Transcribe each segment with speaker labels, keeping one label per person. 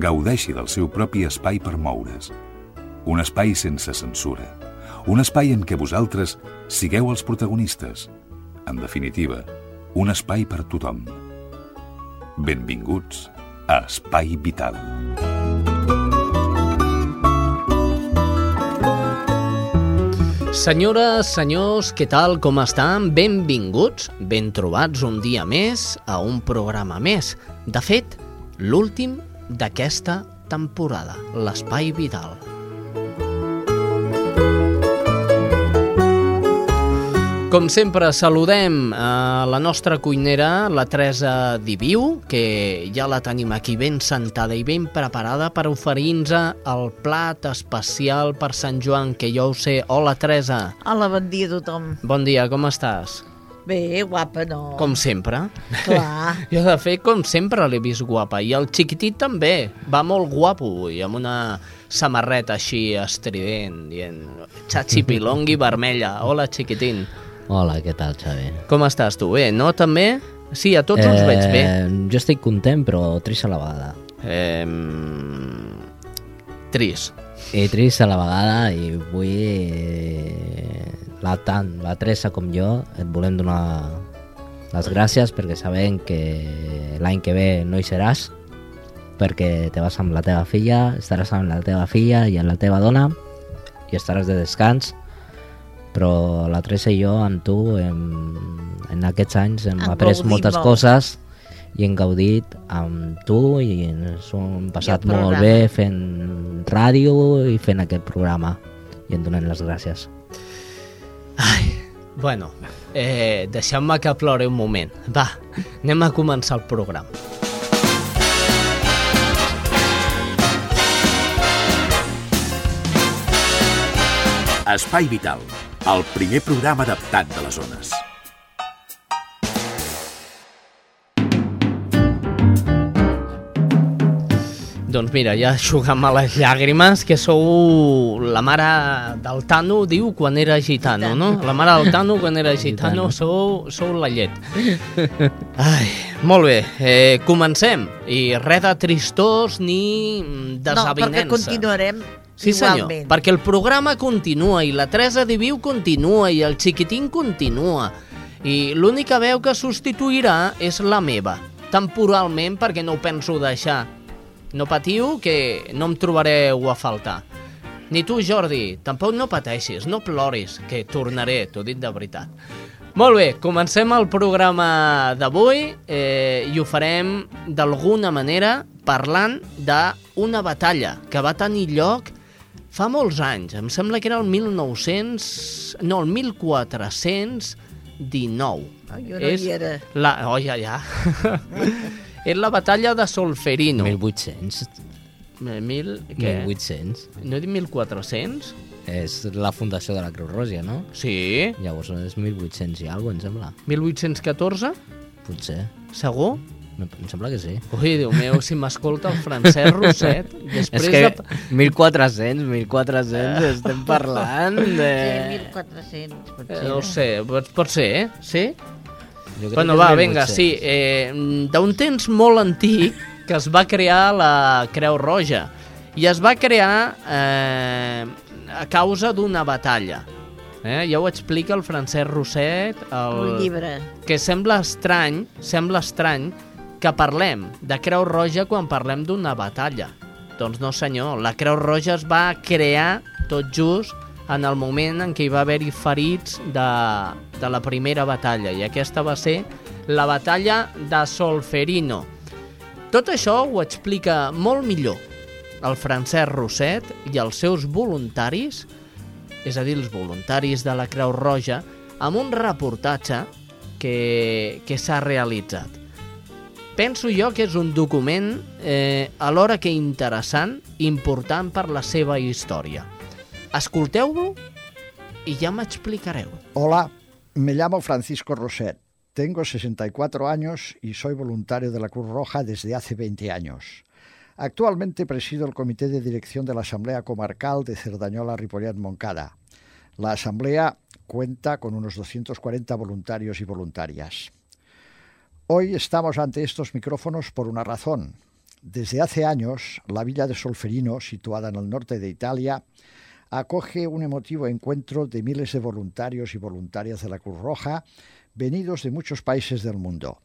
Speaker 1: gaudeixi del seu propi espai per moure's. Un espai sense censura. Un espai en què vosaltres sigueu els protagonistes. En definitiva, un espai per tothom. Benvinguts a Espai Vital.
Speaker 2: Senyores, senyors, què tal, com estan? Benvinguts, ben trobats un dia més a un programa més. De fet, l'últim d'aquesta temporada, l'Espai Vital. Com sempre, saludem a la nostra cuinera, la Teresa Diviu, que ja la tenim aquí ben sentada i ben preparada per oferir-nos el plat especial per Sant Joan, que jo ho sé. Hola, Teresa.
Speaker 3: Hola, bon dia a tothom.
Speaker 2: Bon dia, com estàs?
Speaker 3: Bé, guapa, no.
Speaker 2: Com sempre.
Speaker 3: Clar.
Speaker 2: Jo, de fet, com sempre l'he vist guapa. I el xiquitit també. Va molt guapo avui, amb una samarreta així estrident, dient Chachi Pilongui vermella. Hola, xiquitín.
Speaker 4: Hola, què tal, Xavi?
Speaker 2: Com estàs tu? Bé, no? També? Sí, a tots els veig bé.
Speaker 4: Jo estic content, però trist a la vegada.
Speaker 2: Eh, trist.
Speaker 4: I trist a la vegada i vull... La, tant la Teresa com jo et volem donar les gràcies perquè sabem que l'any que ve no hi seràs perquè te vas amb la teva filla, estaràs amb la teva filla i amb la teva dona i estaràs de descans però la Teresa i jo amb tu hem, en aquests anys hem
Speaker 3: Hem
Speaker 4: après moltes
Speaker 3: molt.
Speaker 4: coses i hem gaudit amb tu i ens ho hem passat molt bé fent ràdio i fent aquest programa i en donem les gràcies.
Speaker 2: Ai, bueno, eh, deixeu-me que plore un moment. Va, anem a començar el programa.
Speaker 5: Espai Vital, el primer programa adaptat de les zones.
Speaker 2: Doncs mira, ja a les llàgrimes, que sou la mare del Tano, diu, quan era gitano, no? La mare del Tano, quan era gitano, sou, sou la llet. Ai, molt bé, eh, comencem. I res de tristors ni mm,
Speaker 3: No, perquè
Speaker 2: desavinença.
Speaker 3: continuarem
Speaker 2: Sí, senyor,
Speaker 3: igualment.
Speaker 2: perquè el programa continua i la Teresa Diviu continua i el xiquitín continua. I l'única veu que substituirà és la meva, temporalment perquè no ho penso deixar. No patiu que no em trobareu a faltar. Ni tu, Jordi, tampoc no pateixis, no ploris, que tornaré, t'ho dic de veritat. Molt bé, comencem el programa d'avui eh, i ho farem d'alguna manera parlant d'una batalla que va tenir lloc fa molts anys. Em sembla que era el 1900... No, el 1419.
Speaker 3: Ah, jo no hi era.
Speaker 2: La... Oh, ja, ja. és la batalla de Solferino.
Speaker 4: 1800.
Speaker 2: Eh, Mil... Què?
Speaker 4: 1800.
Speaker 2: No he dit 1400?
Speaker 4: És la fundació de la Creu Roja, no?
Speaker 2: Sí.
Speaker 4: Llavors és 1800 i alguna em sembla.
Speaker 2: 1814?
Speaker 4: Potser.
Speaker 2: Segur?
Speaker 4: Em em sembla que sí.
Speaker 2: Ui, Déu meu, si m'escolta el Francesc Roset, després
Speaker 4: és que
Speaker 2: de...
Speaker 4: 1400, 1400, estem parlant de...
Speaker 3: Sí, 1400, potser.
Speaker 2: Eh, no ho sé, pot, pot ser, eh? Sí?
Speaker 4: Jo crec
Speaker 2: Bueno,
Speaker 4: que
Speaker 2: va, vinga,
Speaker 4: 1800.
Speaker 2: sí. Eh, D'un temps molt antic que es va crear la Creu Roja i es va crear eh, a causa d'una batalla. Eh? Ja ho explica el Francesc Roset, el...
Speaker 3: Un llibre.
Speaker 2: que sembla estrany, sembla estrany que parlem de Creu Roja quan parlem d'una batalla. Doncs no senyor, la Creu Roja es va crear tot just en el moment en què hi va haver-hi ferits de, de la primera batalla i aquesta va ser la batalla de Solferino. Tot això ho explica molt millor el Francesc Roset i els seus voluntaris, és a dir, els voluntaris de la Creu Roja, amb un reportatge que, que s'ha realitzat. penso jo que és un document eh, alhora que interessant, important per la seva història. Escolteu-lo y ya me.
Speaker 6: Hola, me llamo Francisco Roset. Tengo 64 años y soy voluntario de la Cruz Roja desde hace 20 años. Actualmente presido el comité de dirección de la Asamblea Comarcal de Cerdañola Ripollet Moncada. La Asamblea cuenta con unos 240 voluntarios y voluntarias. Hoy estamos ante estos micrófonos por una razón. Desde hace años, la villa de Solferino, situada en el norte de Italia, acoge un emotivo encuentro de miles de voluntarios y voluntarias de la Cruz Roja venidos de muchos países del mundo.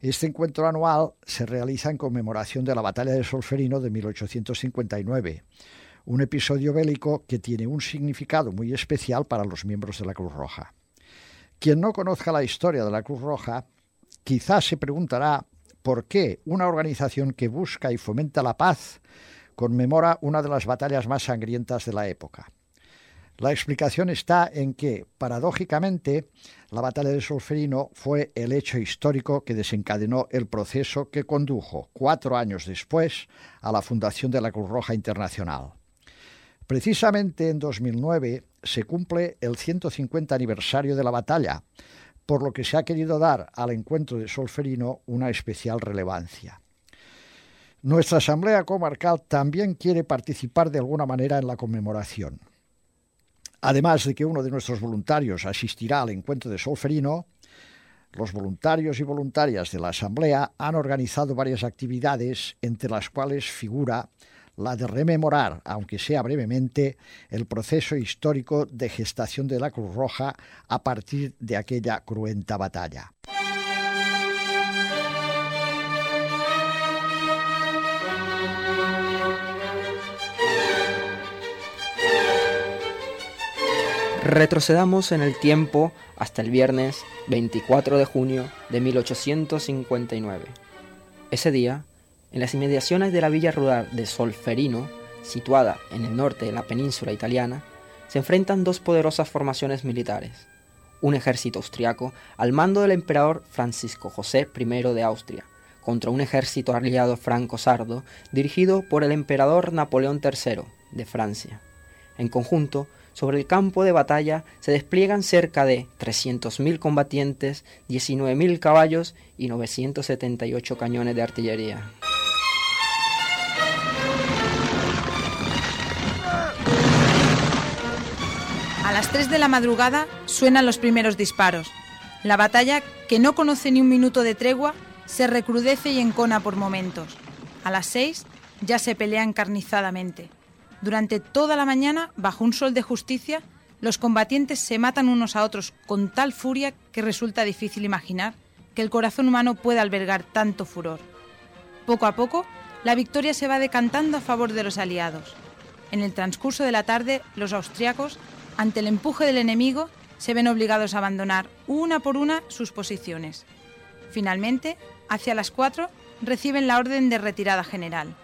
Speaker 6: Este encuentro anual se realiza en conmemoración de la Batalla de Solferino de 1859, un episodio bélico que tiene un significado muy especial para los miembros de la Cruz Roja. Quien no conozca la historia de la Cruz Roja quizás se preguntará por qué una organización que busca y fomenta la paz conmemora una de las batallas más sangrientas de la época. La explicación está en que, paradójicamente, la batalla de Solferino fue el hecho histórico que desencadenó el proceso que condujo, cuatro años después, a la fundación de la Cruz Roja Internacional. Precisamente en 2009 se cumple el 150 aniversario de la batalla, por lo que se ha querido dar al encuentro de Solferino una especial relevancia. Nuestra Asamblea Comarcal también quiere participar de alguna manera en la conmemoración. Además de que uno de nuestros voluntarios asistirá al encuentro de Solferino, los voluntarios y voluntarias de la Asamblea han organizado varias actividades, entre las cuales figura la de rememorar, aunque sea brevemente, el proceso histórico de gestación de la Cruz Roja a partir de aquella cruenta batalla.
Speaker 7: Retrocedamos en el tiempo hasta el viernes 24 de junio de 1859. Ese día, en las inmediaciones de la villa rural de Solferino, situada en el norte de la península italiana, se enfrentan dos poderosas formaciones militares. Un ejército austriaco al mando del emperador Francisco José I de Austria, contra un ejército aliado franco-sardo dirigido por el emperador Napoleón III de Francia. En conjunto, sobre el campo de batalla se despliegan cerca de 300.000 combatientes, 19.000 caballos y 978 cañones de artillería.
Speaker 8: A las 3 de la madrugada suenan los primeros disparos. La batalla, que no conoce ni un minuto de tregua, se recrudece y encona por momentos. A las 6 ya se pelea encarnizadamente. Durante toda la mañana, bajo un sol de justicia, los combatientes se matan unos a otros con tal furia que resulta difícil imaginar que el corazón humano pueda albergar tanto furor. Poco a poco, la victoria se va decantando a favor de los aliados. En el transcurso de la tarde, los austriacos, ante el empuje del enemigo, se ven obligados a abandonar una por una sus posiciones. Finalmente, hacia las cuatro, reciben la orden de retirada general.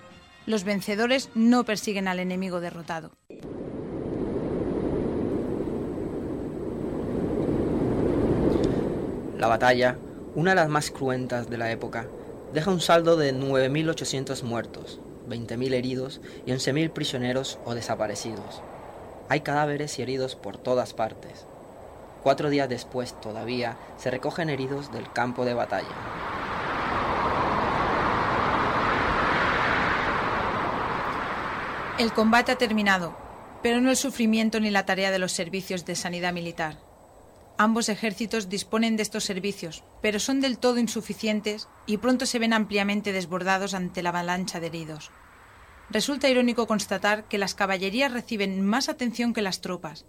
Speaker 8: Los vencedores no persiguen al enemigo derrotado.
Speaker 7: La batalla, una de las más cruentas de la época, deja un saldo de 9.800 muertos, 20.000 heridos y 11.000 prisioneros o desaparecidos. Hay cadáveres y heridos por todas partes. Cuatro días después todavía se recogen heridos del campo de batalla.
Speaker 8: El combate ha terminado, pero no el sufrimiento ni la tarea de los servicios de sanidad militar. Ambos ejércitos disponen de estos servicios, pero son del todo insuficientes y pronto se ven ampliamente desbordados ante la avalancha de heridos. Resulta irónico constatar que las caballerías reciben más atención que las tropas.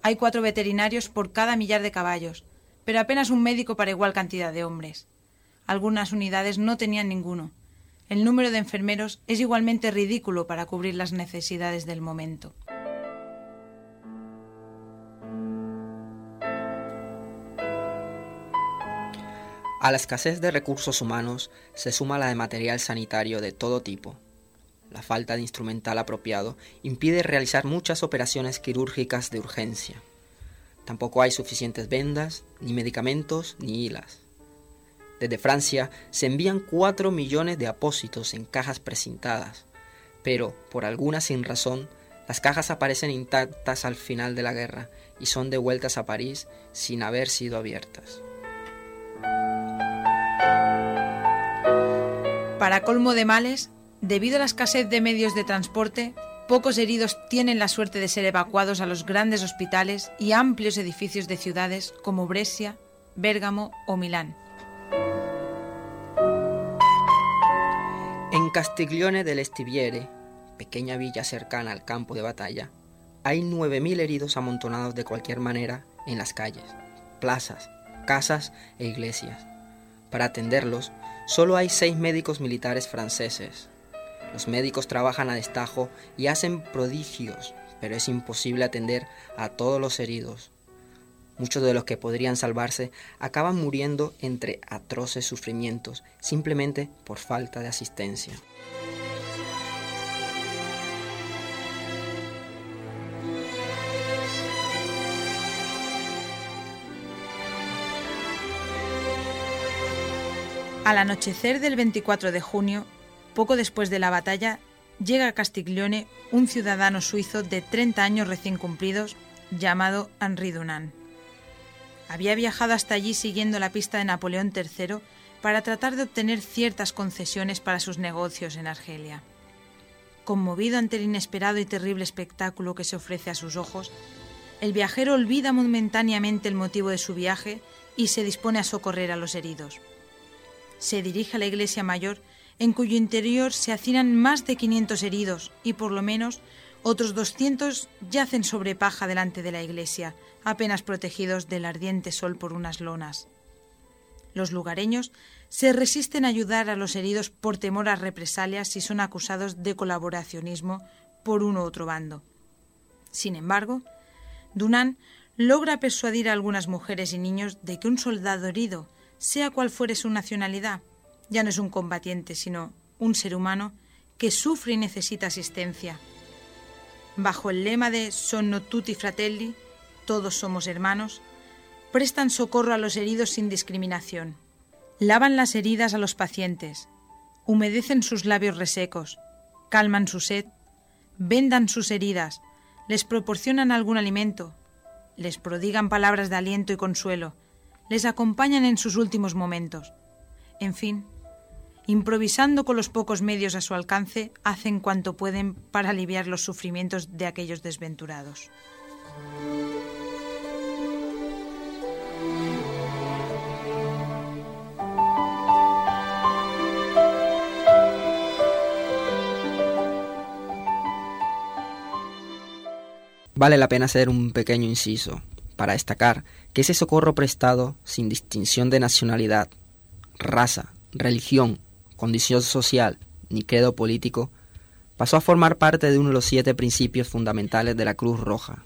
Speaker 8: Hay cuatro veterinarios por cada millar de caballos, pero apenas un médico para igual cantidad de hombres. Algunas unidades no tenían ninguno, el número de enfermeros es igualmente ridículo para cubrir las necesidades del momento.
Speaker 7: A la escasez de recursos humanos se suma la de material sanitario de todo tipo. La falta de instrumental apropiado impide realizar muchas operaciones quirúrgicas de urgencia. Tampoco hay suficientes vendas, ni medicamentos, ni hilas. Desde Francia se envían 4 millones de apósitos en cajas precintadas, pero por alguna sin razón, las cajas aparecen intactas al final de la guerra y son devueltas a París sin haber sido abiertas.
Speaker 8: Para colmo de males, debido a la escasez de medios de transporte, pocos heridos tienen la suerte de ser evacuados a los grandes hospitales y amplios edificios de ciudades como Brescia, Bérgamo o Milán.
Speaker 7: Castiglione del Estiviere, pequeña villa cercana al campo de batalla, hay 9.000 heridos amontonados de cualquier manera en las calles, plazas, casas e iglesias. Para atenderlos, solo hay seis médicos militares franceses. Los médicos trabajan a destajo y hacen prodigios, pero es imposible atender a todos los heridos. Muchos de los que podrían salvarse acaban muriendo entre atroces sufrimientos simplemente por falta de asistencia.
Speaker 8: Al anochecer del 24 de junio, poco después de la batalla, llega a Castiglione un ciudadano suizo de 30 años recién cumplidos llamado Henri Dunant. Había viajado hasta allí siguiendo la pista de Napoleón III para tratar de obtener ciertas concesiones para sus negocios en Argelia. Conmovido ante el inesperado y terrible espectáculo que se ofrece a sus ojos, el viajero olvida momentáneamente el motivo de su viaje y se dispone a socorrer a los heridos se dirige a la iglesia mayor, en cuyo interior se hacinan más de 500 heridos y por lo menos otros 200 yacen sobre paja delante de la iglesia, apenas protegidos del ardiente sol por unas lonas. Los lugareños se resisten a ayudar a los heridos por temor a represalias si son acusados de colaboracionismo por uno u otro bando. Sin embargo, Dunán logra persuadir a algunas mujeres y niños de que un soldado herido sea cual fuere su nacionalidad, ya no es un combatiente, sino un ser humano que sufre y necesita asistencia. Bajo el lema de Sono tutti fratelli, todos somos hermanos, prestan socorro a los heridos sin discriminación. Lavan las heridas a los pacientes, humedecen sus labios resecos, calman su sed, vendan sus heridas, les proporcionan algún alimento, les prodigan palabras de aliento y consuelo, les acompañan en sus últimos momentos. En fin, improvisando con los pocos medios a su alcance, hacen cuanto pueden para aliviar los sufrimientos de aquellos desventurados.
Speaker 7: Vale la pena hacer un pequeño inciso para destacar que ese socorro prestado sin distinción de nacionalidad, raza, religión, condición social ni credo político, pasó a formar parte de uno de los siete principios fundamentales de la Cruz Roja.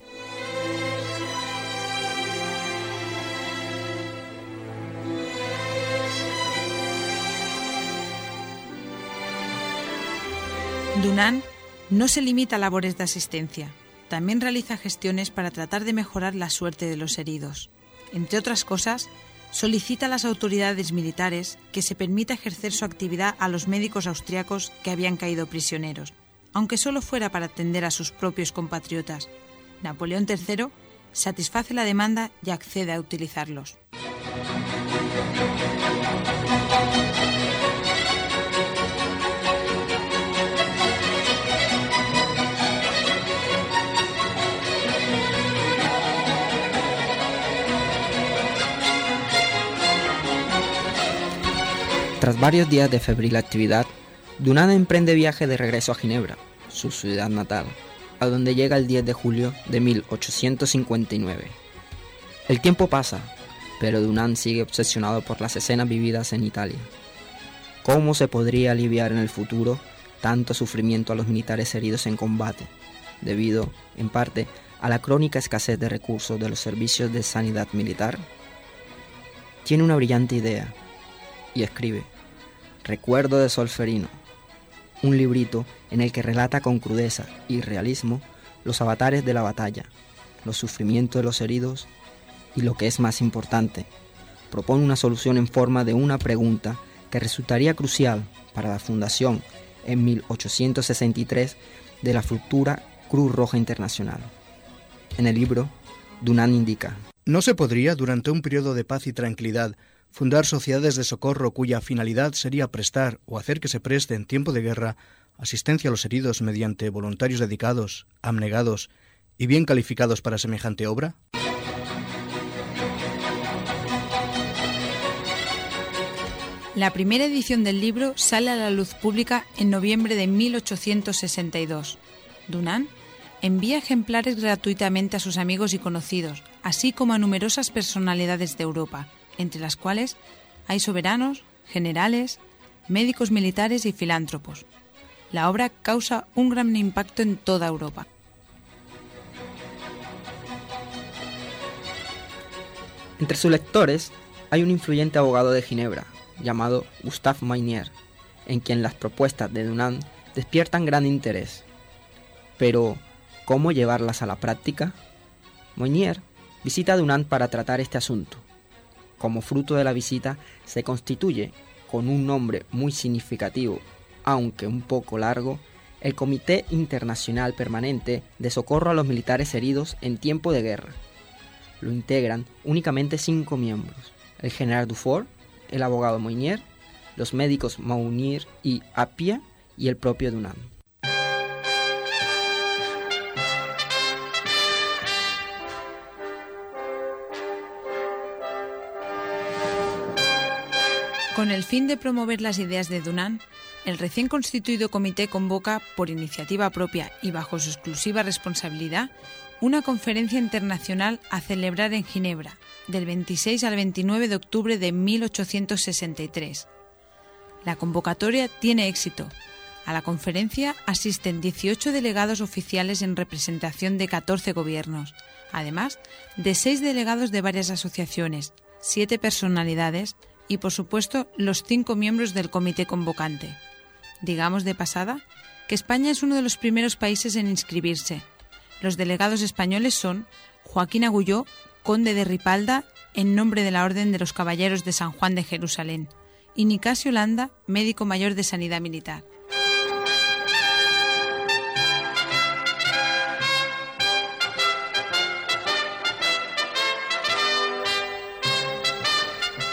Speaker 8: Dunán no se limita a labores de asistencia, también realiza gestiones para tratar de mejorar la suerte de los heridos. Entre otras cosas, solicita a las autoridades militares que se permita ejercer su actividad a los médicos austriacos que habían caído prisioneros, aunque solo fuera para atender a sus propios compatriotas. Napoleón III satisface la demanda y accede a utilizarlos.
Speaker 7: Tras varios días de febril actividad, Dunant emprende viaje de regreso a Ginebra, su ciudad natal, a donde llega el 10 de julio de 1859. El tiempo pasa, pero Dunant sigue obsesionado por las escenas vividas en Italia. ¿Cómo se podría aliviar en el futuro tanto sufrimiento a los militares heridos en combate, debido, en parte, a la crónica escasez de recursos de los servicios de sanidad militar? Tiene una brillante idea y escribe Recuerdo de Solferino, un librito en el que relata con crudeza y realismo los avatares de la batalla, los sufrimientos de los heridos y lo que es más importante, propone una solución en forma de una pregunta que resultaría crucial para la fundación en 1863 de la futura Cruz Roja Internacional. En el libro, Dunant indica,
Speaker 9: ¿No se podría, durante un periodo de paz y tranquilidad, fundar sociedades de socorro cuya finalidad sería prestar o hacer que se preste en tiempo de guerra asistencia a los heridos mediante voluntarios dedicados, abnegados y bien calificados para semejante obra?
Speaker 8: La primera edición del libro sale a la luz pública en noviembre de 1862. Dunant envía ejemplares gratuitamente a sus amigos y conocidos, así como a numerosas personalidades de Europa, entre las cuales hay soberanos, generales, médicos militares y filántropos. La obra causa un gran impacto en toda Europa.
Speaker 7: Entre sus lectores hay un influyente abogado de Ginebra, llamado Gustave Maynier, en quien las propuestas de Dunant despiertan gran interés. Pero, ¿cómo llevarlas a la práctica? Moynier visita a Dunant para tratar este asunto. Como fruto de la visita, se constituye, con un nombre muy significativo, aunque un poco largo, el Comité Internacional Permanente de Socorro a los Militares Heridos en Tiempo de Guerra. Lo integran únicamente cinco miembros, el general Dufour, el abogado Moynier, los médicos Mounier y Appia y el propio Dunant.
Speaker 8: Con el fin de promover las ideas de Dunant, el recién constituido comité convoca, por iniciativa propia y bajo su exclusiva responsabilidad, una conferencia internacional a celebrar en Ginebra, del 26 al 29 de octubre de 1863. La convocatoria tiene éxito. A la conferencia asisten 18 delegados oficiales en representación de 14 gobiernos, además de 6 delegados de varias asociaciones, 7 personalidades y, por supuesto, los 5 miembros del comité convocante. Digamos de pasada que España es uno de los primeros países en inscribirse. Los delegados españoles son Joaquín Agulló, conde de Ripalda, en nombre de la Orden de los Caballeros de San Juan de Jerusalén, y Nicasio Landa, médico mayor de Sanidad Militar.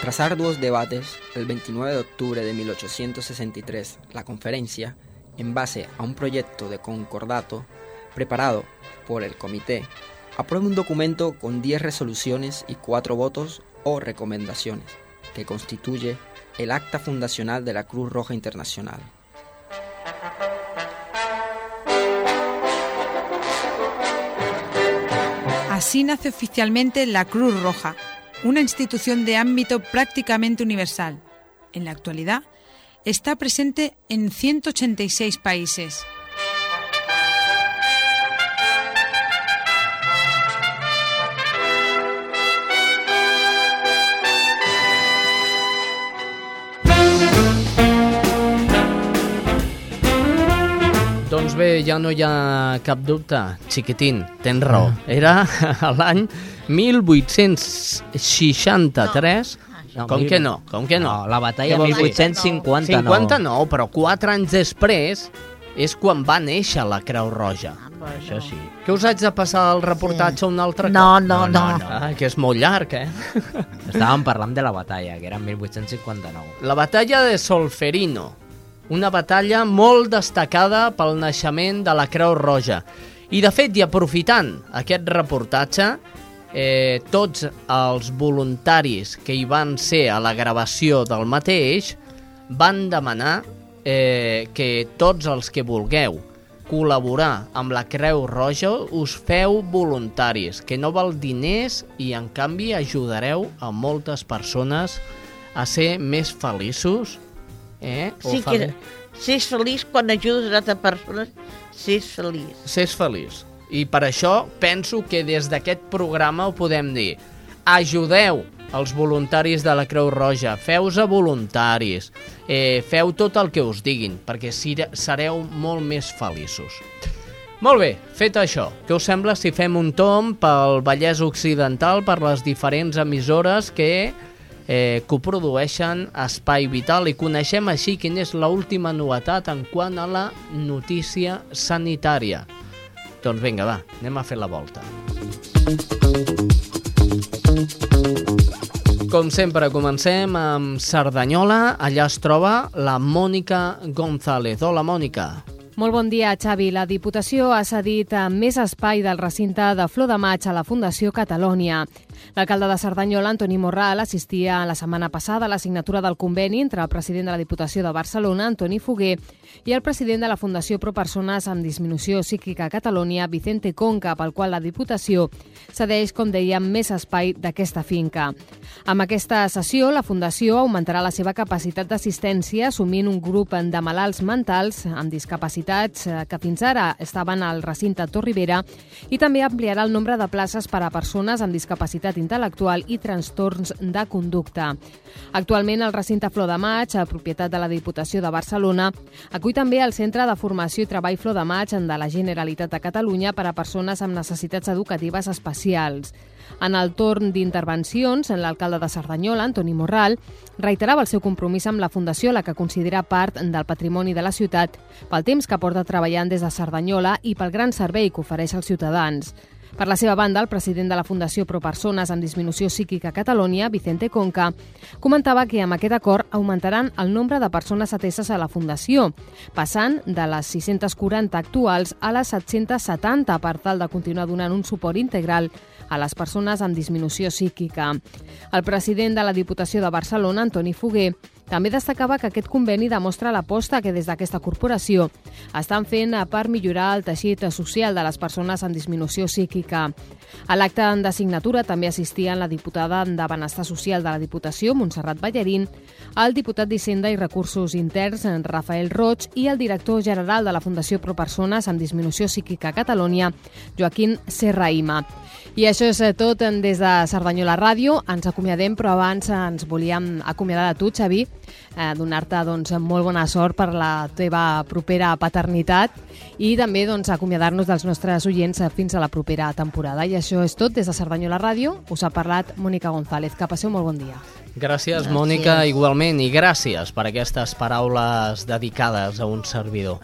Speaker 7: Tras arduos debates, el 29 de octubre de 1863, la conferencia, en base a un proyecto de concordato preparado por el comité, aprueba un documento con 10 resoluciones y 4 votos o recomendaciones, que constituye el acta fundacional de la Cruz Roja Internacional.
Speaker 8: Así nace oficialmente la Cruz Roja, una institución de ámbito prácticamente universal. En la actualidad, está presente en 186 países.
Speaker 2: Bé, ja no hi ha cap dubte. Xiquitín, tens raó. Era l'any 1863.
Speaker 4: No,
Speaker 2: Com que no? Com que no?
Speaker 4: No, la batalla
Speaker 2: Què vols dir?
Speaker 4: 1859.
Speaker 2: 59, però 4 anys després és quan va néixer la Creu Roja.
Speaker 4: Això sí.
Speaker 2: Que us haig de passar el reportatge un altre
Speaker 3: No,
Speaker 2: cop?
Speaker 3: no, no.
Speaker 2: Ah, que és molt llarg, eh?
Speaker 4: Estàvem parlant de la batalla, que era en 1859.
Speaker 2: La batalla de Solferino, una batalla molt destacada pel naixement de la Creu Roja. I, de fet, i aprofitant aquest reportatge, eh, tots els voluntaris que hi van ser a la gravació del mateix van demanar eh, que tots els que vulgueu col·laborar amb la Creu Roja us feu voluntaris, que no val diners i en canvi ajudareu a moltes persones a ser més feliços. Eh?
Speaker 3: Sí que sés feliç quan ajudes a altres persones, sés feliç.
Speaker 2: Sés feliç. I per això penso que des d'aquest programa ho podem dir. Ajudeu els voluntaris de la Creu Roja, feu-se voluntaris, eh, feu tot el que us diguin, perquè sereu molt més feliços. Molt bé, fet això, què us sembla si fem un tom pel Vallès Occidental, per les diferents emissores que eh, que ho produeixen Espai Vital i coneixem així quina és l'última novetat en quant a la notícia sanitària. Doncs vinga, va, anem a fer la volta. Com sempre, comencem amb Cerdanyola. Allà es troba la Mònica González. Hola, Mònica.
Speaker 10: Molt bon dia, Xavi. La Diputació ha cedit més espai del recinte de Flor de Maig a la Fundació Catalònia. L'alcalde de Cerdanyola, Antoni Morral, assistia la setmana passada a la signatura del conveni entre el president de la Diputació de Barcelona, Antoni Foguer, i el president de la Fundació Pro Persones amb Disminució Psíquica a Catalunya, Vicente Conca, pel qual la Diputació cedeix, com dèiem, més espai d'aquesta finca. Amb aquesta sessió, la Fundació augmentarà la seva capacitat d'assistència assumint un grup de malalts mentals amb discapacitats eh, que fins ara estaven al recinte Torribera i també ampliarà el nombre de places per a persones amb discapacitat intel·lectual i trastorns de conducta. Actualment, el recinte Flor de Maig, a propietat de la Diputació de Barcelona, acull també el Centre de Formació i Treball Flor de Maig de la Generalitat de Catalunya per a persones amb necessitats educatives especials. En el torn d'intervencions, l'alcalde de Cerdanyola, Antoni Morral, reiterava el seu compromís amb la Fundació, la que considera part del patrimoni de la ciutat, pel temps que porta treballant des de Cerdanyola i pel gran servei que ofereix als ciutadans. Per la seva banda, el president de la Fundació Pro Persones amb Disminució Psíquica a Catalunya, Vicente Conca, comentava que amb aquest acord augmentaran el nombre de persones ateses a la Fundació, passant de les 640 actuals a les 770 per tal de continuar donant un suport integral a les persones amb disminució psíquica. El president de la Diputació de Barcelona, Antoni Foguer, també destacava que aquest conveni demostra l'aposta que des d'aquesta corporació estan fent per millorar el teixit social de les persones amb disminució psíquica. A l'acte de signatura també assistien la diputada de Benestar Social de la Diputació, Montserrat Ballarín, el diputat d'Hisenda i Recursos Interns, Rafael Roig, i el director general de la Fundació Pro Persones amb Disminució Psíquica a Catalunya, Joaquín Serraima. I això és tot des de Cerdanyola Ràdio. Ens acomiadem, però abans ens volíem acomiadar de tu, Xavi, eh, donar-te doncs, molt bona sort per la teva propera paternitat i també doncs, acomiadar-nos dels nostres oients fins a la propera temporada. I això és tot des de Cerdanyola Ràdio. Us ha parlat Mònica González. Que passeu molt bon dia.
Speaker 2: Gràcies, gràcies, Mònica, igualment, i gràcies per aquestes paraules dedicades a un servidor.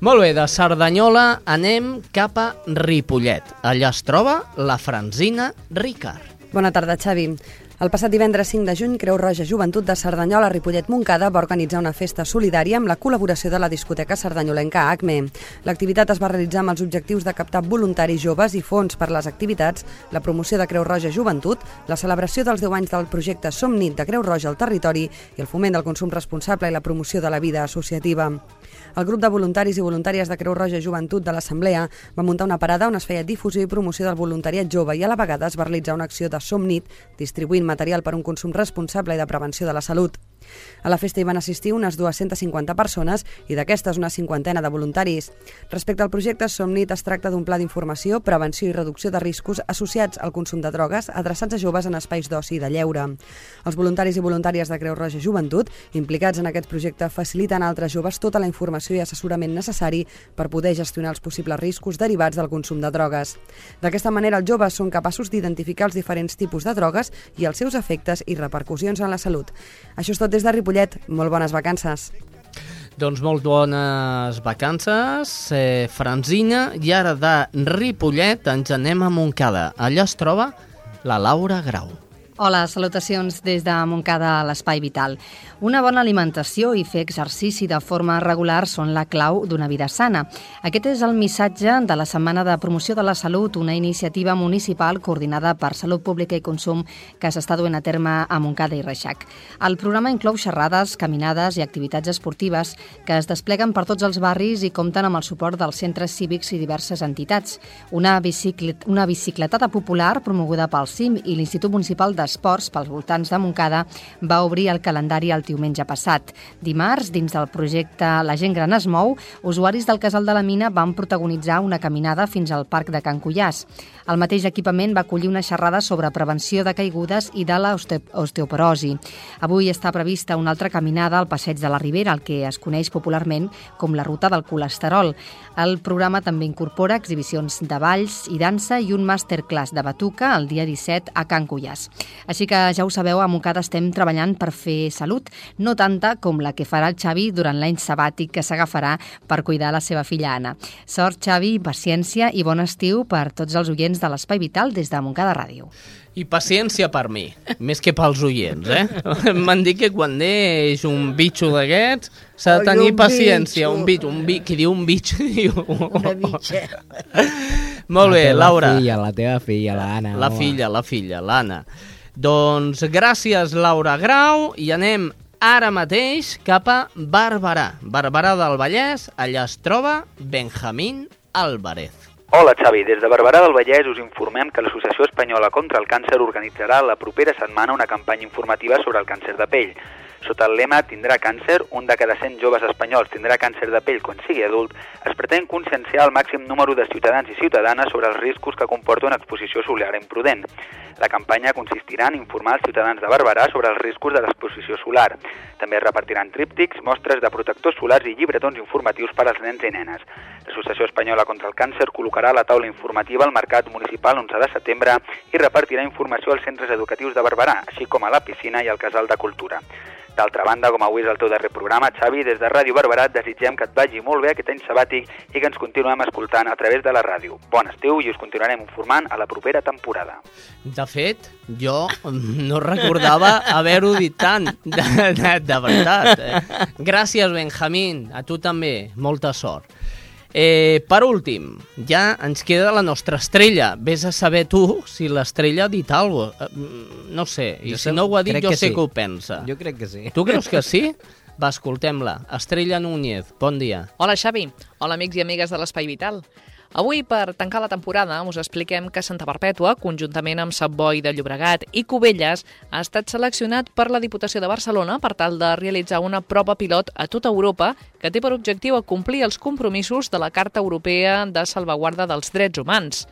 Speaker 2: Molt bé, de Cerdanyola anem cap a Ripollet. Allà es troba la Franzina Ricard.
Speaker 11: Bona tarda, Xavi. El passat divendres 5 de juny, Creu Roja Joventut de Cerdanyola Ripollet Moncada va organitzar una festa solidària amb la col·laboració de la discoteca sardanyollenca ACME. L'activitat es va realitzar amb els objectius de captar voluntaris joves i fons per les activitats, la promoció de Creu Roja Joventut, la celebració dels 10 anys del projecte Som Nit de Creu Roja al territori i el foment del consum responsable i la promoció de la vida associativa. El grup de voluntaris i voluntàries de Creu Roja Joventut de l'Assemblea va muntar una parada on es feia difusió i promoció del voluntariat jove i a la vegada es va realitzar una acció de Som Nit, distribuint material per un consum responsable i de prevenció de la salut. A la festa hi van assistir unes 250 persones i d'aquestes una cinquantena de voluntaris. Respecte al projecte Somnit es tracta d'un pla d'informació, prevenció i reducció de riscos associats al consum de drogues adreçats a joves en espais d'oci i de lleure. Els voluntaris i voluntàries de Creu Roja Joventut implicats en aquest projecte faciliten a altres joves tota la informació i assessorament necessari per poder gestionar els possibles riscos derivats del consum de drogues. D'aquesta manera, els joves són capaços d'identificar els diferents tipus de drogues i els seus efectes i repercussions en la salut. Això és tot des de Ripollet. Molt bones vacances.
Speaker 2: Doncs molt bones vacances, eh, Franzina, i ara de Ripollet ens anem a Montcada. Allà es troba la Laura Grau.
Speaker 12: Hola, salutacions des de Montcada a l'Espai Vital. Una bona alimentació i fer exercici de forma regular són la clau d'una vida sana. Aquest és el missatge de la Setmana de Promoció de la Salut, una iniciativa municipal coordinada per Salut Pública i Consum que s'està duent a terme a Montcada i Reixac. El programa inclou xerrades, caminades i activitats esportives que es despleguen per tots els barris i compten amb el suport dels centres cívics i diverses entitats. Una, biciclet una bicicletada popular promoguda pel CIM i l'Institut Municipal d'Esports pels voltants de Montcada va obrir el calendari el diumenge passat. Dimarts, dins del projecte La gent gran es mou, usuaris del Casal de la Mina van protagonitzar una caminada fins al Parc de Can Cullàs. El mateix equipament va acollir una xerrada sobre prevenció de caigudes i de l'osteoporosi. Avui està prevista una altra caminada al Passeig de la Ribera, el que es coneix popularment com la Ruta del Colesterol. El programa també incorpora exhibicions de balls i dansa i un masterclass de batuca el dia 17 a Can Cullàs. Així que ja ho sabeu, a Montcada estem treballant per fer salut, no tanta com la que farà el Xavi durant l'any sabàtic que s'agafarà per cuidar la seva filla Anna. Sort, Xavi, paciència i bon estiu per tots els oients de l'Espai Vital des de Montcada Ràdio.
Speaker 2: I paciència per mi, més que pels oients, eh? M'han dit que quan neix un bitxo d'aquests s'ha de
Speaker 3: Ai,
Speaker 2: tenir
Speaker 3: un
Speaker 2: paciència.
Speaker 3: bitxo.
Speaker 2: Un bitxo, un bitxo, qui diu un bitxo diu...
Speaker 3: Una bitxa.
Speaker 2: Molt bé,
Speaker 4: la teva
Speaker 2: Laura.
Speaker 4: Filla, la teva filla, l'Anna.
Speaker 2: La filla, la filla, l'Anna. Doncs gràcies, Laura Grau, i anem ara mateix cap a Barberà. Barberà del Vallès, allà es troba Benjamín Álvarez.
Speaker 13: Hola Xavi, des de Barberà del Vallès us informem que l'Associació Espanyola contra el Càncer organitzarà la propera setmana una campanya informativa sobre el càncer de pell. Sota el lema Tindrà càncer, un de cada 100 joves espanyols tindrà càncer de pell quan sigui adult, es pretén conscienciar el màxim número de ciutadans i ciutadanes sobre els riscos que comporta una exposició solar imprudent. La campanya consistirà en informar els ciutadans de Barberà sobre els riscos de l'exposició solar. També es repartiran tríptics, mostres de protectors solars i llibretons informatius per als nens i nenes. L'Associació Espanyola contra el Càncer col·locarà la taula informativa al Mercat Municipal l'11 de setembre i repartirà informació als centres educatius de Barberà, així com a la piscina i al Casal de Cultura. D'altra banda, com avui és el teu darrer programa, Xavi, des de Ràdio Barberà desitgem que et vagi molt bé aquest any sabàtic i que ens continuem escoltant a través de la ràdio. Bon estiu i us continuarem informant a la propera temporada.
Speaker 2: De fet, jo no recordava haver-ho dit tant, de, de, de veritat. Eh? Gràcies, Benjamín, a tu també, molta sort. Eh, per últim, ja ens queda la nostra estrella. Vés a saber tu si l'estrella ha dit alguna cosa. No sé, i
Speaker 4: Jo
Speaker 2: si
Speaker 4: sé-
Speaker 2: no ho ha dit jo
Speaker 4: que
Speaker 2: sé
Speaker 4: sí.
Speaker 2: que ho pensa.
Speaker 4: Jo crec que sí.
Speaker 2: Tu creus que sí? Va, escoltem-la. Estrella Núñez, bon dia.
Speaker 14: Hola Xavi, hola amics i amigues de l'Espai Vital. Avui, per tancar la temporada, us expliquem que Santa Perpètua, conjuntament amb Sant Boi de Llobregat i Cubelles, ha estat seleccionat per la Diputació de Barcelona per tal de realitzar una prova pilot a tota Europa que té per objectiu acomplir els compromisos de la Carta Europea de Salvaguarda dels Drets Humans.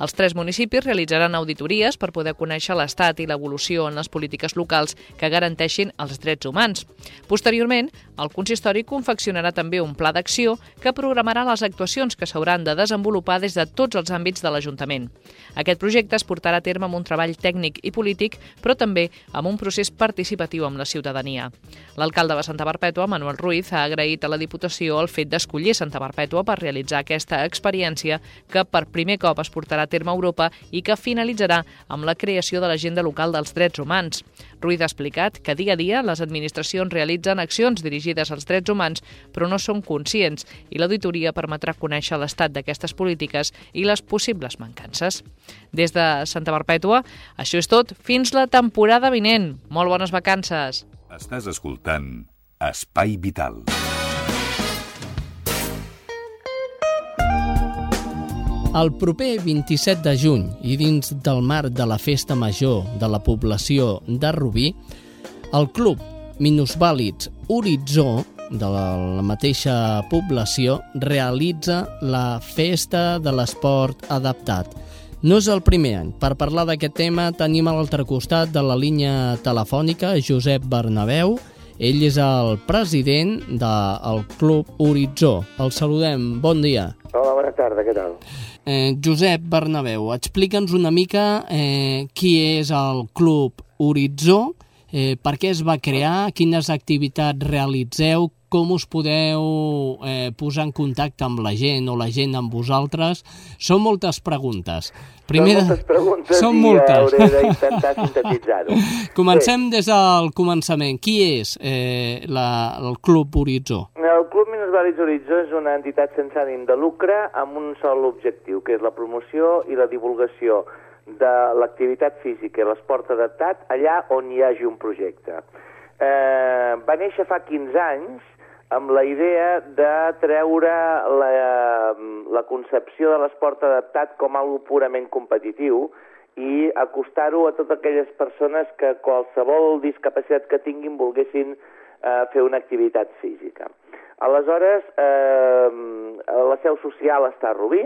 Speaker 14: Els tres municipis realitzaran auditories per poder conèixer l'estat i l'evolució en les polítiques locals que garanteixin els drets humans. Posteriorment, el consistori confeccionarà també un pla d'acció que programarà les actuacions que s'hauran de desenvolupar des de tots els àmbits de l'Ajuntament. Aquest projecte es portarà a terme amb un treball tècnic i polític, però també amb un procés participatiu amb la ciutadania. L'alcalde de Santa Perpètua, Manuel Ruiz, ha agraït a la Diputació el fet d'escollir Santa Perpètua per realitzar aquesta experiència que per primer cop es portarà a terme a Europa i que finalitzarà amb la creació de l'agenda local dels drets humans. Ruiz ha explicat que dia a dia les administracions realitzen accions dirigides als drets humans però no són conscients i l'auditoria permetrà conèixer l'estat d'aquestes polítiques i les possibles mancances. Des de Santa Perpètua, això és tot. Fins la temporada vinent. Molt bones vacances.
Speaker 1: Estàs escoltant Espai Vital.
Speaker 2: El proper 27 de juny i dins del marc de la Festa Major de la població de Rubí, el Club Minusvàlids Horitzó de la, mateixa població realitza la Festa de l'Esport Adaptat. No és el primer any. Per parlar d'aquest tema tenim a l'altre costat de la línia telefònica Josep Bernabeu. Ell és el president del Club Horitzó. El saludem. Bon dia.
Speaker 15: Hola, bona tarda, què tal?
Speaker 2: Eh, Josep Bernabeu, explica'ns una mica eh, qui és el Club Horitzó, eh, per què es va crear, quines activitats realitzeu, com us podeu eh, posar en contacte amb la gent o la gent amb vosaltres. Són moltes preguntes.
Speaker 15: Són moltes preguntes
Speaker 2: Són
Speaker 15: i
Speaker 2: moltes.
Speaker 15: hauré d'intentar sintetitzar-ho.
Speaker 2: Comencem des del començament. Qui és eh, la, el Club Horitzó?
Speaker 15: El Club Minusvàlids Horitzó és una entitat sense ànim de lucre amb un sol objectiu, que és la promoció i la divulgació de l'activitat física i l'esport adaptat allà on hi hagi un projecte. Eh, va néixer fa 15 anys amb la idea de treure la, la concepció de l'esport adaptat com algo purament competitiu i acostar-ho a totes aquelles persones que qualsevol discapacitat que tinguin volguessin eh, fer una activitat física. Aleshores, eh, la seu social està a Rubí,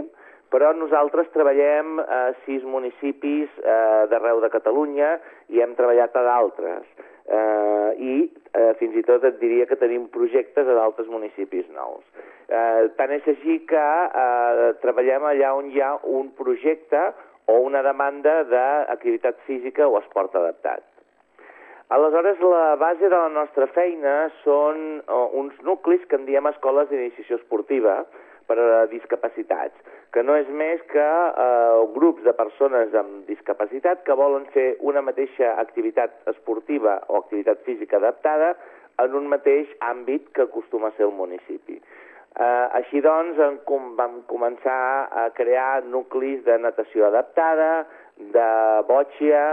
Speaker 15: però nosaltres treballem a sis municipis eh, d'arreu de Catalunya i hem treballat a d'altres. Eh, I eh, fins i tot et diria que tenim projectes a d'altres municipis nous. Eh, tant és així que eh, treballem allà on hi ha un projecte o una demanda d'activitat física o esport adaptat. Aleshores, la base de la nostra feina són uh, uns nuclis que en diem escoles d'iniciació esportiva per a discapacitats, que no és més que uh, grups de persones amb discapacitat que volen fer una mateixa activitat esportiva o activitat física adaptada en un mateix àmbit que acostuma a ser el municipi. Uh, així doncs, en com, vam començar a crear nuclis de natació adaptada, de bòtxia,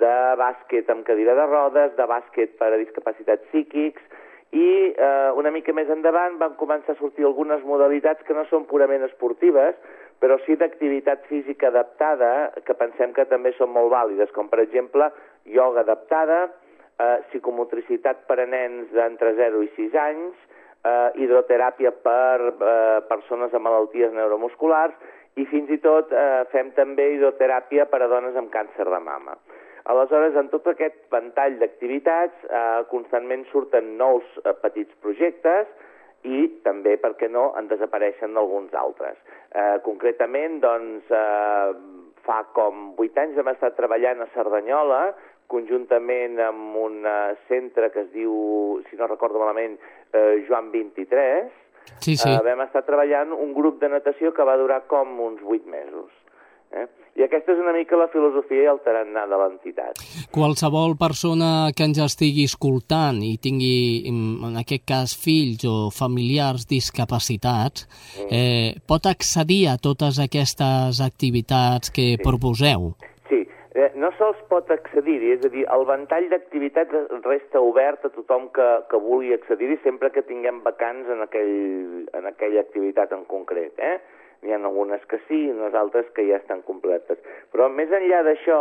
Speaker 15: de bàsquet amb cadira de rodes, de bàsquet per a discapacitats psíquics, i eh, una mica més endavant van començar a sortir algunes modalitats que no són purament esportives, però sí d'activitat física adaptada, que pensem que també són molt vàlides, com per exemple ioga adaptada, eh, psicomotricitat per a nens d'entre 0 i 6 anys, eh, hidroteràpia per eh, persones amb malalties neuromusculars i fins i tot eh, fem també hidroteràpia per a dones amb càncer de mama. Aleshores, en tot aquest ventall d'activitats, eh, constantment surten nous eh, petits projectes i també, per què no, en desapareixen alguns altres. Eh, concretament, doncs, eh, fa com vuit anys hem estat treballant a Cerdanyola conjuntament amb un eh, centre que es diu, si no recordo malament, eh, Joan 23,
Speaker 2: Sí, sí.
Speaker 15: Eh, vam estar treballant un grup de natació que va durar com uns 8 mesos. Eh? I aquesta és una mica la filosofia i el tarannà de l'entitat.
Speaker 2: Qualsevol persona que ens estigui escoltant i tingui, en aquest cas, fills o familiars discapacitats,
Speaker 15: Mm.
Speaker 2: eh, pot accedir a totes aquestes activitats que
Speaker 15: Sí.
Speaker 2: proposeu.
Speaker 15: Sí, eh, no sols pot accedir-hi, és a dir, el ventall d'activitats resta obert a tothom que, que vulgui accedir-hi sempre que tinguem vacants en, aquell, en aquella activitat en concret, eh? N'hi ha algunes que sí i unes altres que ja estan completes. Però més enllà d'això,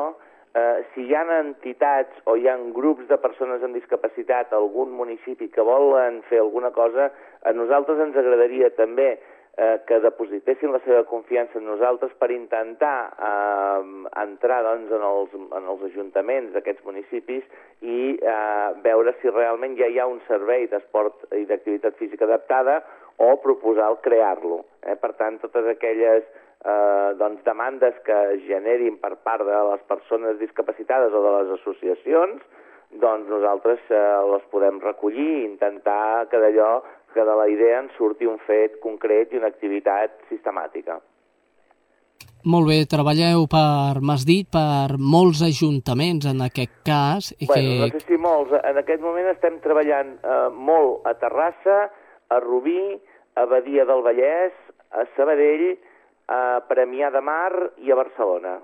Speaker 15: eh, si hi ha entitats o hi ha grups de persones amb discapacitat a algun municipi que volen fer alguna cosa, a nosaltres ens agradaria també eh, que depositessin la seva confiança en nosaltres per intentar eh, entrar doncs, en, els, en els ajuntaments d'aquests municipis i eh, veure si realment ja hi ha un servei d'esport i d'activitat física adaptada o proposar crear-lo. Eh? Per tant, totes aquelles eh, doncs, demandes que es generin per part de les persones discapacitades o de les associacions, doncs nosaltres eh, les podem recollir i intentar que d'allò que de la idea en surti un fet concret i una activitat sistemàtica.
Speaker 2: Molt bé, treballeu per, m'has dit, per molts ajuntaments en aquest cas. I
Speaker 15: Bueno, no
Speaker 2: que...
Speaker 15: sé si molts. En aquest moment estem treballant eh, molt a Terrassa, a Rubí, a Badia del Vallès, a Sabadell, a Premià de Mar i a Barcelona.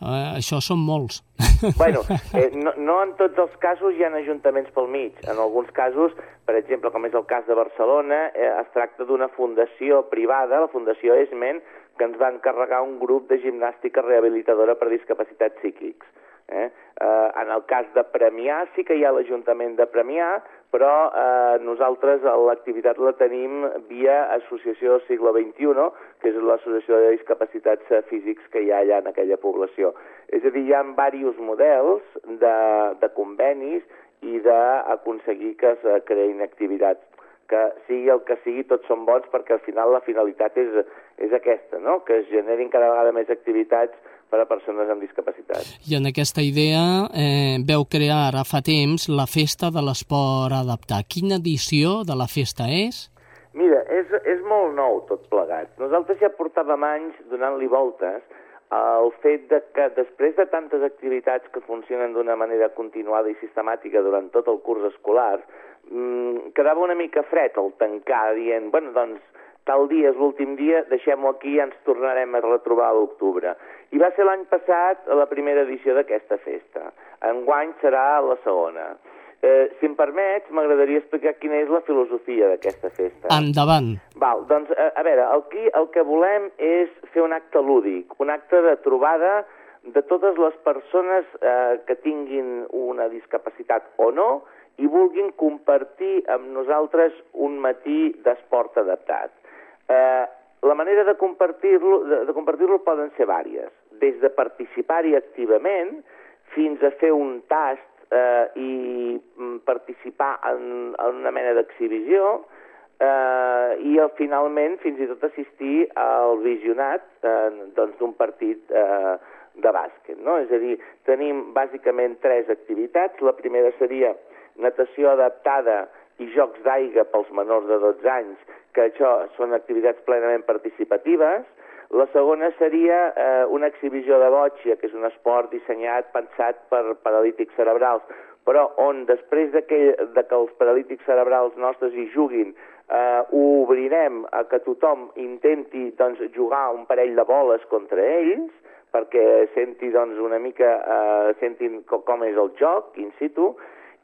Speaker 2: Eh, això són molts.
Speaker 15: Bueno, eh, no, no en tots els casos hi ha ajuntaments pel mig. En alguns casos, per exemple, com és el cas de Barcelona, eh, es tracta d'una fundació privada, la Fundació Esmen, que ens va encarregar un grup de gimnàstica rehabilitadora per discapacitats psíquics. Eh? Eh, en el cas de Premià sí que hi ha l'Ajuntament de Premià, però eh, nosaltres l'activitat la tenim via Associació Segle XXI, que és l'associació de discapacitats eh, físics que hi ha allà en aquella població. És a dir, hi ha diversos models de, de convenis i d'aconseguir que es eh, creïn activitats que sigui el que sigui, tots són bons perquè al final la finalitat és, és aquesta, no? que es generin cada vegada més activitats per a persones amb discapacitat.
Speaker 2: I en aquesta idea eh, veu crear ara fa temps la Festa de l'Esport Adaptat. Quina edició de la festa és?
Speaker 15: Mira, és, és molt nou tot plegat. Nosaltres ja portàvem anys donant-li voltes al fet de que després de tantes activitats que funcionen d'una manera continuada i sistemàtica durant tot el curs escolar, mmm, quedava una mica fred el tancar dient, bueno, doncs tal dia és l'últim dia, deixem-ho aquí i ens tornarem a retrobar a l'octubre. I va ser l'any passat la primera edició d'aquesta festa. Enguany serà la segona. Eh, si em permets, m'agradaria explicar quina és la filosofia d'aquesta festa.
Speaker 2: Endavant.
Speaker 15: Val, doncs, a, a veure, aquí el que volem és fer un acte lúdic, un acte de trobada de totes les persones eh, que tinguin una discapacitat o no i vulguin compartir amb nosaltres un matí d'esport adaptat. Eh, la manera de compartir-lo de, de compartir poden ser vàries, des de participar-hi activament fins a fer un tast eh, i mm, participar en, en una mena d'exhibició eh, i al, finalment fins i tot assistir al visionat eh, doncs d'un partit eh, de bàsquet, no? És a dir, tenim bàsicament tres activitats. La primera seria natació adaptada i jocs d'aigua pels menors de 12 anys, que això són activitats plenament participatives. La segona seria eh, una exhibició de botxa, que és un esport dissenyat, pensat per paralítics cerebrals, però on després de que, de que els paralítics cerebrals nostres hi juguin, eh, ho obrirem a que tothom intenti doncs, jugar un parell de boles contra ells, perquè senti doncs, una mica, eh, sentin com és el joc in situ,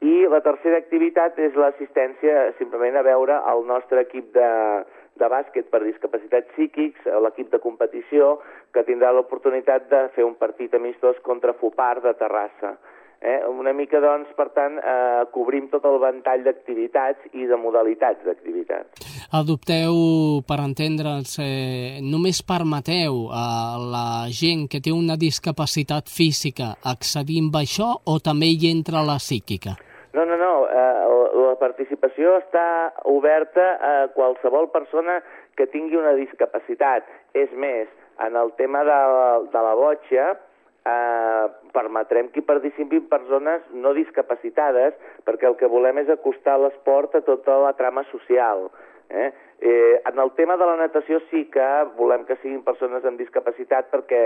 Speaker 15: i la tercera activitat és l'assistència simplement a veure el nostre equip de, de bàsquet per discapacitats psíquics, l'equip de competició, que tindrà l'oportunitat de fer un partit amistós contra Fupar de Terrassa. Eh? Una mica, doncs, per tant, eh, cobrim tot el ventall d'activitats i de modalitats d'activitats.
Speaker 2: Adopteu, per entendre'ns, eh, només permeteu a la gent que té una discapacitat física accedir amb això o també hi entra la psíquica?
Speaker 15: No, no, no. Eh, la participació està oberta a qualsevol persona que tingui una discapacitat. És més, en el tema de, de la botxa, eh, permetrem que hi participin persones no discapacitades, perquè el que volem és acostar l'esport a tota la trama social. Eh? Eh, en el tema de la natació sí que volem que siguin persones amb discapacitat perquè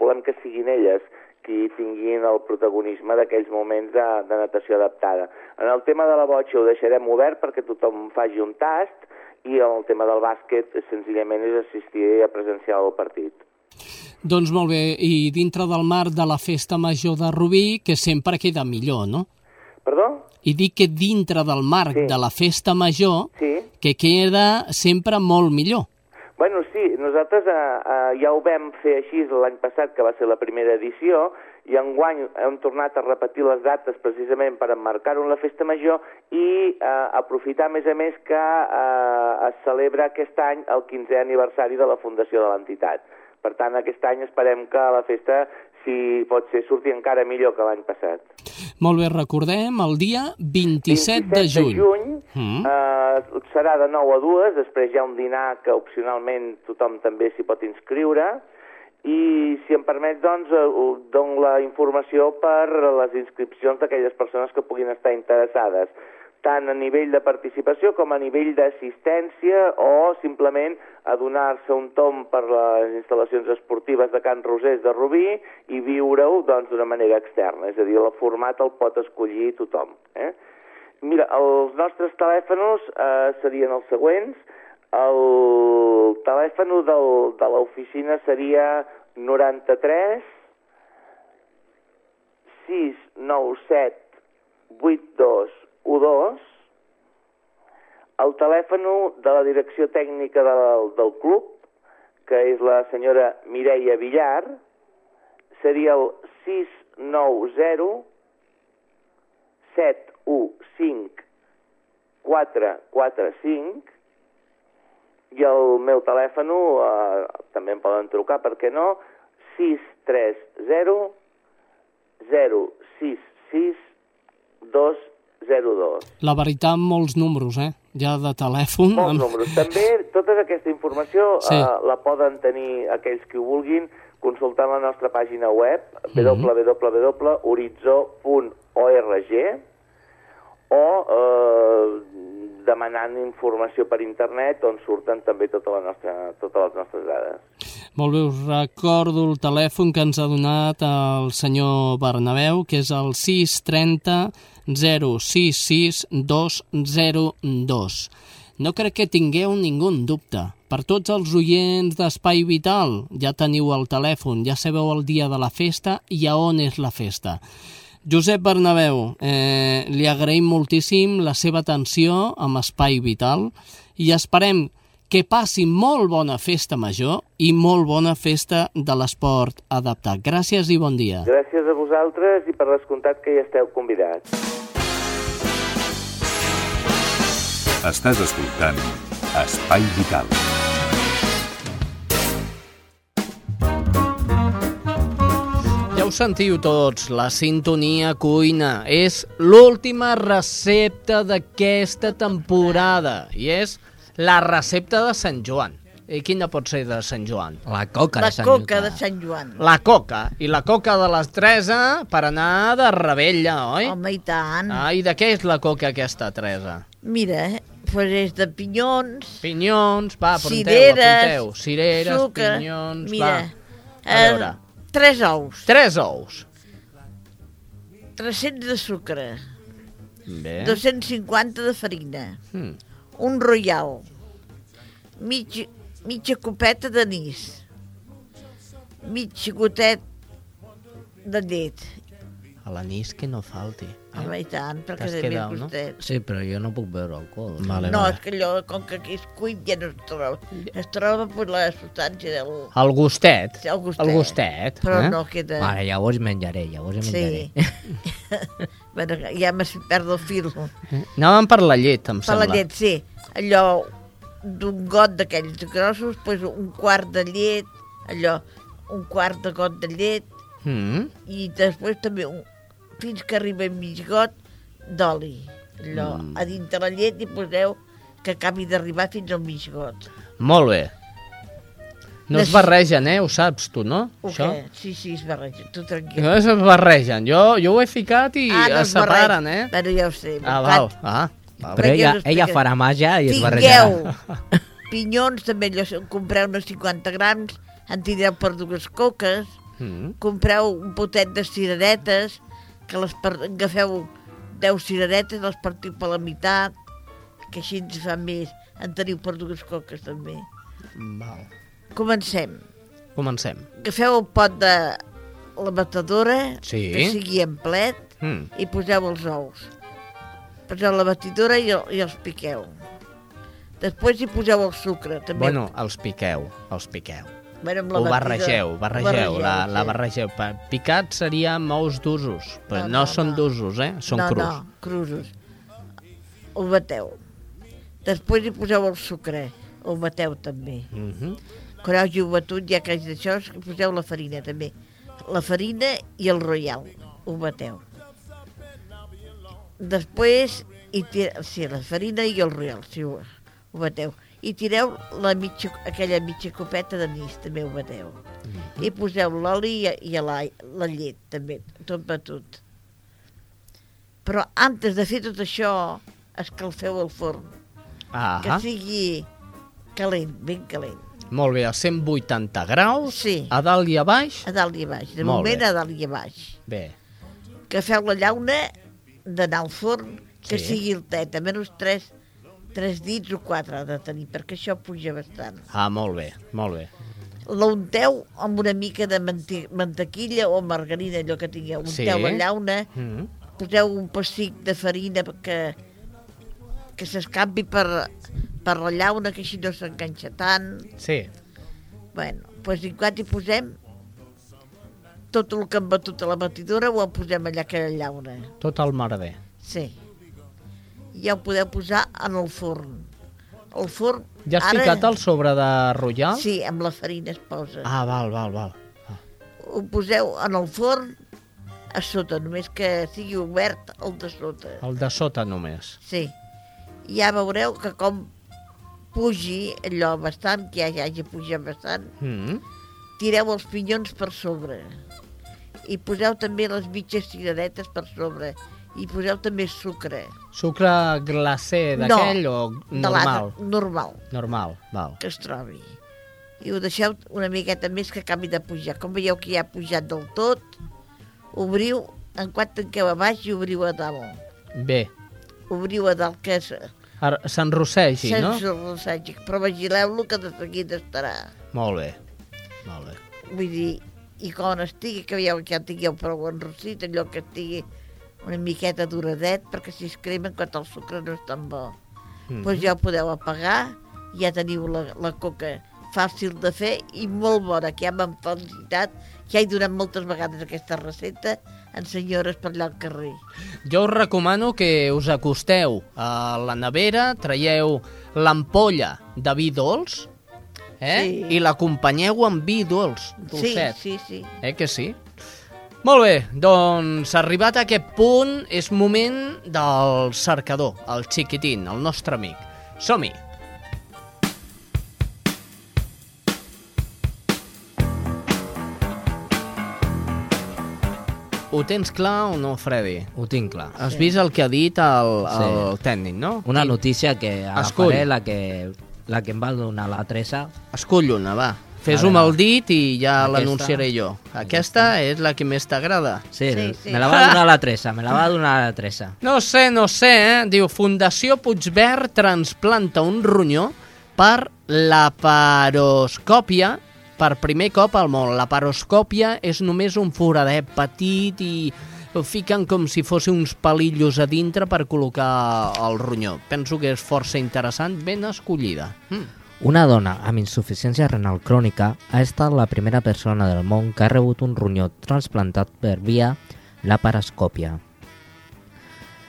Speaker 15: volem que siguin elles qui tinguin el protagonisme d'aquells moments de, de natació adaptada. En el tema de la botxa ho deixarem obert perquè tothom faci un tast i en el tema del bàsquet senzillament és assistir a presenciar el partit.
Speaker 2: Doncs molt bé, i dintre del marc de la festa major de Rubí, que sempre queda millor, no?
Speaker 15: Perdó?
Speaker 2: I dic que dintre del marc
Speaker 15: Sí.
Speaker 2: de la festa major,
Speaker 15: Sí.
Speaker 2: que queda sempre molt millor.
Speaker 15: Sí, nosaltres eh, eh, ja ho vam fer així l'any passat, que va ser la primera edició, i enguany hem tornat a repetir les dates precisament per emmarcar-ho en la festa major i eh, aprofitar, a més a més, que eh, es celebra aquest any el 15è aniversari de la fundació de l'entitat. Per tant, aquest any esperem que la festa, si pot ser, surti encara millor que l'any passat.
Speaker 2: Molt bé, recordem el dia 27, de juny.
Speaker 15: de juny
Speaker 2: Mm.
Speaker 15: eh, serà de 9 a 2, després hi ha un dinar que opcionalment tothom també s'hi pot inscriure, i si em permet, doncs, eh, dono la informació per les inscripcions d'aquelles persones que puguin estar interessades, tant a nivell de participació com a nivell d'assistència o simplement a donar-se un tom per les instal·lacions esportives de Can Rosés de Rubí i viure-ho doncs, d'una manera externa, és a dir, el format el pot escollir tothom. Eh? Mira, els nostres telèfons eh, serien els següents. El telèfon del, de l'oficina seria 93 697 8212. El telèfon de la direcció tècnica del, del club, que és la senyora Mireia Villar, seria el 690 715 445 i el meu telèfon eh, també em poden trucar, per què no? 630 066 202.
Speaker 2: La veritat, molts números, eh? Ja de telèfon.
Speaker 15: Molts
Speaker 2: amb-
Speaker 15: números. També tota aquesta informació
Speaker 2: Sí.
Speaker 15: eh, la poden tenir aquells que ho vulguin consultant la nostra pàgina web
Speaker 2: Mhm.
Speaker 15: www.horitzó.org o eh, demanant informació per internet on surten també tota la nostra, totes les nostres dades.
Speaker 2: Molt bé, us recordo el telèfon que ens ha donat el senyor Bernabeu, que és el 630 066 202. No crec que tingueu ningú dubte. Per tots els oients d'Espai Vital, ja teniu el telèfon, ja sabeu el dia de la festa i a on és la festa. Josep Bernabeu, eh, li agraïm moltíssim la seva atenció amb Espai Vital i esperem que passi molt bona festa major i molt bona festa de l'esport adaptat. Gràcies i bon dia.
Speaker 15: Gràcies a vosaltres i per descomptat que hi esteu convidats.
Speaker 1: Estàs escoltant Espai Vital.
Speaker 2: Ja ho sentiu tots, la sintonia cuina és l'última recepta d'aquesta temporada i és la recepta de Sant Joan. i quina pot ser de Sant Joan?
Speaker 4: La coca
Speaker 3: La coca de Sant Joan.
Speaker 2: La coca. I la coca de les Teresa per anar de rebella, oi?
Speaker 3: Home, i tant.
Speaker 2: Ah, i de què és la coca aquesta, Teresa?
Speaker 3: Mira, pues és de pinyons,
Speaker 2: Pinyons, va, apunteu,
Speaker 3: cireres,
Speaker 2: apunteu. Cireres,
Speaker 3: sucre.
Speaker 2: pinyons,
Speaker 3: Mira,
Speaker 2: va. A veure.
Speaker 3: eh, tres ous,
Speaker 2: Tres ous.
Speaker 3: 300 de sucre,
Speaker 2: Bé.
Speaker 3: 250 de farina,
Speaker 2: Mm.
Speaker 3: Un royal, mig, mitja copeta d'anís, mig gotet de llet.
Speaker 2: A l'anís que no falti.
Speaker 3: Home, i tant, perquè de
Speaker 2: quedat,
Speaker 3: més
Speaker 2: no?
Speaker 4: Sí, però jo no puc beure alcohol.
Speaker 2: Vale,
Speaker 3: no,
Speaker 2: vale.
Speaker 3: és que allò, com que aquí és cuit, ja no es troba. Es troba per la substància del...
Speaker 2: El gustet.
Speaker 3: Sí, el gustet.
Speaker 2: El gustet.
Speaker 3: Però
Speaker 2: eh?
Speaker 3: no queda...
Speaker 4: Vale, llavors menjaré, llavors menjaré.
Speaker 3: Sí. bueno, ja m'has perdut el fil.
Speaker 2: Anàvem per la llet, em
Speaker 3: Per
Speaker 2: sembla.
Speaker 3: la llet, sí. Allò d'un got d'aquells grossos, pues un quart de llet, allò, un quart de got de llet,
Speaker 2: Mm.
Speaker 3: i després també un, fins que arriba mig got d'oli. Allò,
Speaker 2: Mm.
Speaker 3: a dintre la llet hi poseu que acabi d'arribar fins al mig got.
Speaker 2: Molt bé. No es barregen, eh? Ho saps tu, no?
Speaker 3: O què? Sí, sí, es barreja, tu tranquil.
Speaker 2: No es barregen. Jo, jo ho he ficat i
Speaker 3: Ah, no
Speaker 2: es
Speaker 3: es barregen.
Speaker 2: separen, eh?
Speaker 3: Bueno, ja ho sé.
Speaker 2: Ah, val. Ah, val.
Speaker 4: Però ella, ella farà màgia i es barrejarà.
Speaker 3: Tingueu pinyons, també allò, compreu uns 50 grams, en tindreu per dues coques,
Speaker 2: Mm.
Speaker 3: compreu un potet de cireretes, que les per... agafeu 10 cireretes, les partiu per la meitat, que així ens fa més. En teniu per dues coques, també.
Speaker 2: Val.
Speaker 3: Comencem.
Speaker 2: Comencem.
Speaker 3: Agafeu el pot de la batedora,
Speaker 2: Sí.
Speaker 3: que sigui en plet,
Speaker 2: Mm.
Speaker 3: i poseu els ous. Poseu la batidora i, el, i els piqueu. Després hi poseu el sucre, també.
Speaker 2: Bueno, els piqueu, els piqueu.
Speaker 3: Bueno, amb la
Speaker 2: Ho
Speaker 3: batidora-
Speaker 2: barregeu, barregeu,
Speaker 3: ho
Speaker 2: la, la
Speaker 3: sí.
Speaker 2: barregeu. Pa- Picat seria amb ous d'usos, però no,
Speaker 3: No, no,
Speaker 2: són d'usos, eh? Són
Speaker 3: no,
Speaker 2: crus.
Speaker 3: No, crusos. Ho bateu. Després hi poseu el sucre, ho bateu també.
Speaker 2: Mm -hmm.
Speaker 3: Quan hàgiu batut, ja que és d'això, poseu la farina també. La farina i el royal, ho bateu. Després, hi tire... sí, la farina i el royal, sí, ho, ho bateu. I tireu la mitja, aquella mitja copeta d'anís, també ho bateu. I poseu l'oli i, i la, la llet, també, tot batut. Però antes de fer tot això, escalfeu el forn.
Speaker 2: Ah,
Speaker 3: Que sigui calent, ben calent.
Speaker 2: molt bé, a 180 graus,
Speaker 3: Sí.
Speaker 2: a dalt i a baix.
Speaker 3: A dalt i a baix. De
Speaker 2: Molt
Speaker 3: moment
Speaker 2: bé.
Speaker 3: a dalt i a baix.
Speaker 2: Bé,
Speaker 3: Que feu la llauna d'anar al forn, que
Speaker 2: Sí.
Speaker 3: sigui el tet, a menys 3, 3 dits o 4 ha de tenir, perquè això puja bastant.
Speaker 2: ah, molt bé, molt bé.
Speaker 3: La unteu amb una mica de mante mantequilla o margarina, allò que tingueu.
Speaker 2: Sí.
Speaker 3: Unteu la llauna,
Speaker 2: Mm.
Speaker 3: poseu un pessic de farina que, que s'escampi per, per la llauna, que així no s'enganxa tant.
Speaker 2: Sí.
Speaker 3: Bueno, doncs i quan hi posem tot el que hem batut a la batidora ho posem allà que la llauna.
Speaker 2: Tot el merder.
Speaker 3: Sí. Ja ho podeu posar en el forn. El forn...
Speaker 2: Ja has ficat el sobre de Royal?
Speaker 3: Sí, amb la farina es posa.
Speaker 2: Ah, val, val, val.
Speaker 3: Ho poseu en el forn a sota, només que sigui obert el de sota.
Speaker 2: El de sota només.
Speaker 3: Sí. I ja veureu que com pugi allò bastant, que ja, ja hagi pujat bastant,
Speaker 2: Mm.
Speaker 3: tireu els pinyons per sobre. I poseu també les mitges cireretes per sobre. I poseu també sucre.
Speaker 2: Sucre glacé d'aquell o
Speaker 3: de
Speaker 2: normal?
Speaker 3: l'altre, normal,
Speaker 2: Normal, val.
Speaker 3: que es trobi. I ho deixeu una miqueta més que acabi de pujar. Com veieu que ja ha pujat del tot, obriu, en quan tanqueu a baix i obriu a dalt.
Speaker 2: Bé,
Speaker 3: Obriu a dalt, que és...
Speaker 2: S'enrossegi, no?
Speaker 3: Sense rossatge, però vigileu-lo que de seguida estarà.
Speaker 2: Molt bé, molt bé.
Speaker 3: Vull dir, i quan estigui, que veieu que ja tingueu prou enrossit, allò que estigui una miqueta duradet, perquè si es crema quan el sucre no és tan bo.
Speaker 2: Mhm.
Speaker 3: Doncs ja ho podeu apagar, ja teniu la, la coca fàcil de fer i molt bona, que ja m'han felicitat, ja he donat moltes vegades aquesta recepta en senyores per allà al carrer.
Speaker 2: Jo us recomano que us acosteu a la nevera, traieu l'ampolla de vi dolç eh?
Speaker 3: Sí.
Speaker 2: i l'acompanyeu amb vi dolç,
Speaker 3: Sí,
Speaker 2: dolcet.
Speaker 3: sí, sí.
Speaker 2: Eh que sí? Molt bé, doncs arribat a aquest punt és moment del cercador, el xiquitín, el nostre amic. Som-hi! Ho tens clar o no, Freddy?
Speaker 4: Ho tinc clar.
Speaker 2: Has sí. vist el que ha dit el, el
Speaker 4: sí.
Speaker 2: tècnic, no?
Speaker 4: Una notícia que agafaré, la que, la que em va donar la Teresa.
Speaker 2: Escull una, va. Fes-ho amb el dit i ja
Speaker 4: Aquesta.
Speaker 2: l'anunciaré jo. Aquesta és la que més t'agrada.
Speaker 4: Sí, sí, me la va donar la Teresa, me la va donar la Teresa.
Speaker 2: No sé, no sé, eh? Diu, Fundació Puigverd transplanta un ronyó per laparoscòpia per primer cop al món. La paroscòpia és només un foradet petit i ho fiquen com si fossin uns palillos a dintre per col·locar el ronyó. Penso que és força interessant, ben escollida. Mm.
Speaker 4: Una dona amb insuficiència renal crònica ha estat la primera persona del món que ha rebut un ronyó transplantat per via laparoscòpia.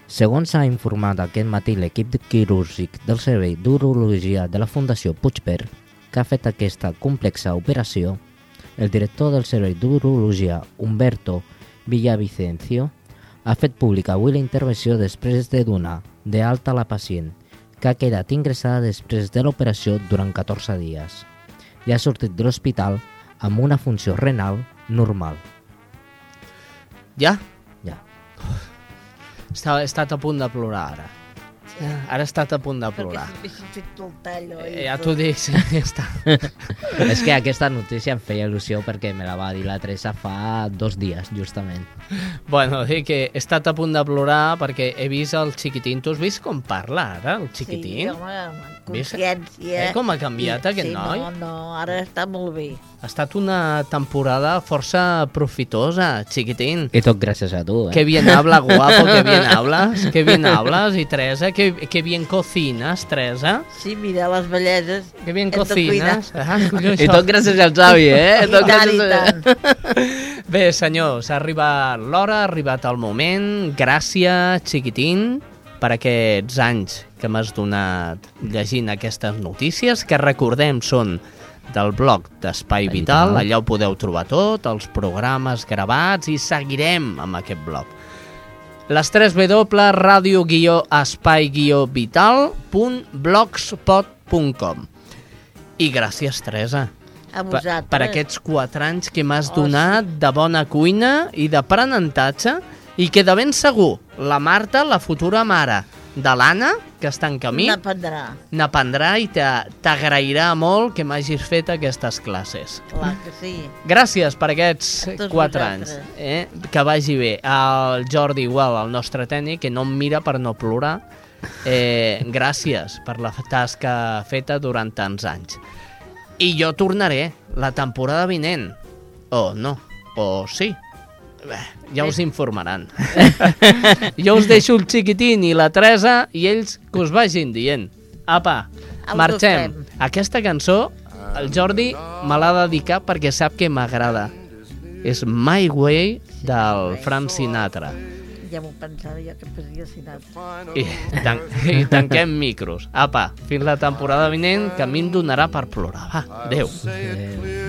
Speaker 4: Segons s'ha informat aquest matí l'equip quirúrgic del Servei d'Urologia de la Fundació Puigverd, que ha fet aquesta complexa operació, el director del Servei d'Urologia, Humberto Villavicencio, ha fet pública avui la intervenció després de donar de alta la pacient, que ha quedat ingressada després de l'operació durant 14 dies i ha sortit de l'hospital amb una funció renal normal.
Speaker 2: Ja?
Speaker 4: Ja.
Speaker 2: Està, he estat a punt de plorar ara. Ara he estat a punt de
Speaker 3: Perquè
Speaker 2: plorar.
Speaker 3: s'haguessin fet el tall, oi?
Speaker 2: Eh, Ja t'ho dic, sí, ja està.
Speaker 4: És que aquesta notícia em feia il·lusió perquè me la va dir la Teresa fa dos dies, justament.
Speaker 2: Bueno, dic que he estat a punt de plorar perquè he vist el xiquitín. Tu has vist com parla ara, el xiquitín?
Speaker 3: Sí, home? Consciència.
Speaker 2: Eh, com ha canviat aquest
Speaker 3: sí,
Speaker 2: noi?
Speaker 3: No, no, ara està molt bé.
Speaker 2: Ha estat una temporada força profitosa, xiquitín.
Speaker 4: I tot gràcies a tu, eh?
Speaker 2: Qué bien habla, guapo, qué bien hablas, qué bien hablas. Y Teresa, qué, qué bien cocinas, Teresa.
Speaker 3: Sí, mira, les belleses.
Speaker 2: Qué bien
Speaker 3: cuidar.
Speaker 2: Ah,
Speaker 4: I tot gràcies al Xavi, eh?
Speaker 3: I
Speaker 4: Tot
Speaker 3: tant, i
Speaker 4: gràcies
Speaker 3: tant.
Speaker 2: Bé, senyors, ha arribat l'hora, ha arribat el moment. Gràcies, xiquitín, per aquests anys que m'has donat llegint aquestes notícies, que recordem són del blog d'Espai Vital,
Speaker 4: Vital.
Speaker 2: allà ho podeu trobar tot, els programes gravats i seguirem amb aquest blog. Les 3 W, radio-espai-vital.blogspot.com I gràcies, Teresa.
Speaker 3: A
Speaker 2: per,
Speaker 3: vosaltres.
Speaker 2: per aquests 4 anys que m'has
Speaker 3: Oh,
Speaker 2: donat de bona cuina i d'aprenentatge i que de ben segur la Marta, la futura mare de l'Anna, que està en camí,
Speaker 3: N'aprendrà.
Speaker 2: n'aprendrà i t'a- t'agrairà molt que m'hagis fet aquestes classes.
Speaker 3: Clar que sí.
Speaker 2: Gràcies per aquests
Speaker 3: A tots
Speaker 2: 4
Speaker 3: vosaltres.
Speaker 2: anys. Eh? Que vagi bé. El Jordi igual, el nostre tècnic, que no em mira per no plorar. Eh, gràcies per la tasca feta durant tants anys. I jo tornaré la temporada vinent. O no, o sí. Bé, ja us informaran. jo us deixo el xiquitín i la Teresa i ells que us vagin dient. Apa, marxem. Aquesta cançó el Jordi me l'ha dedicat perquè sap que m'agrada. És My Way del Frank Sinatra.
Speaker 3: Ja m'ho pensava jo que posia Sinatra.
Speaker 2: I, tan I tanquem micros. Apa, fins la temporada vinent que a mi em donarà per plorar. Va, adéu.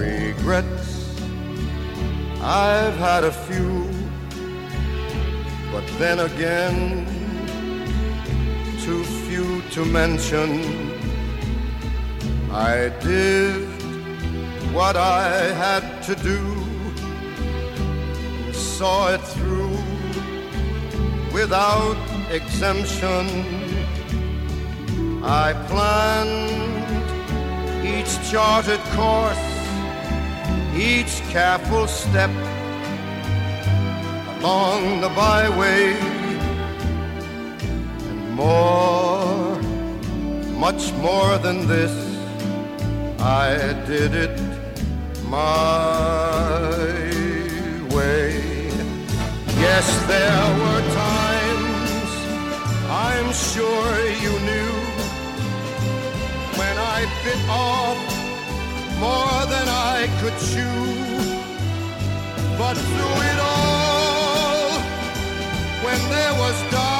Speaker 16: Regrets, I've had a few, but then again, too few to mention. I did what I had to do, and saw it through without exemption. I planned each charted course, each careful step along the byway, and more, much more than this, I did it my way. Yes, there were times I'm sure you knew when I bit off more than I could you. But through it all, when there was doubt,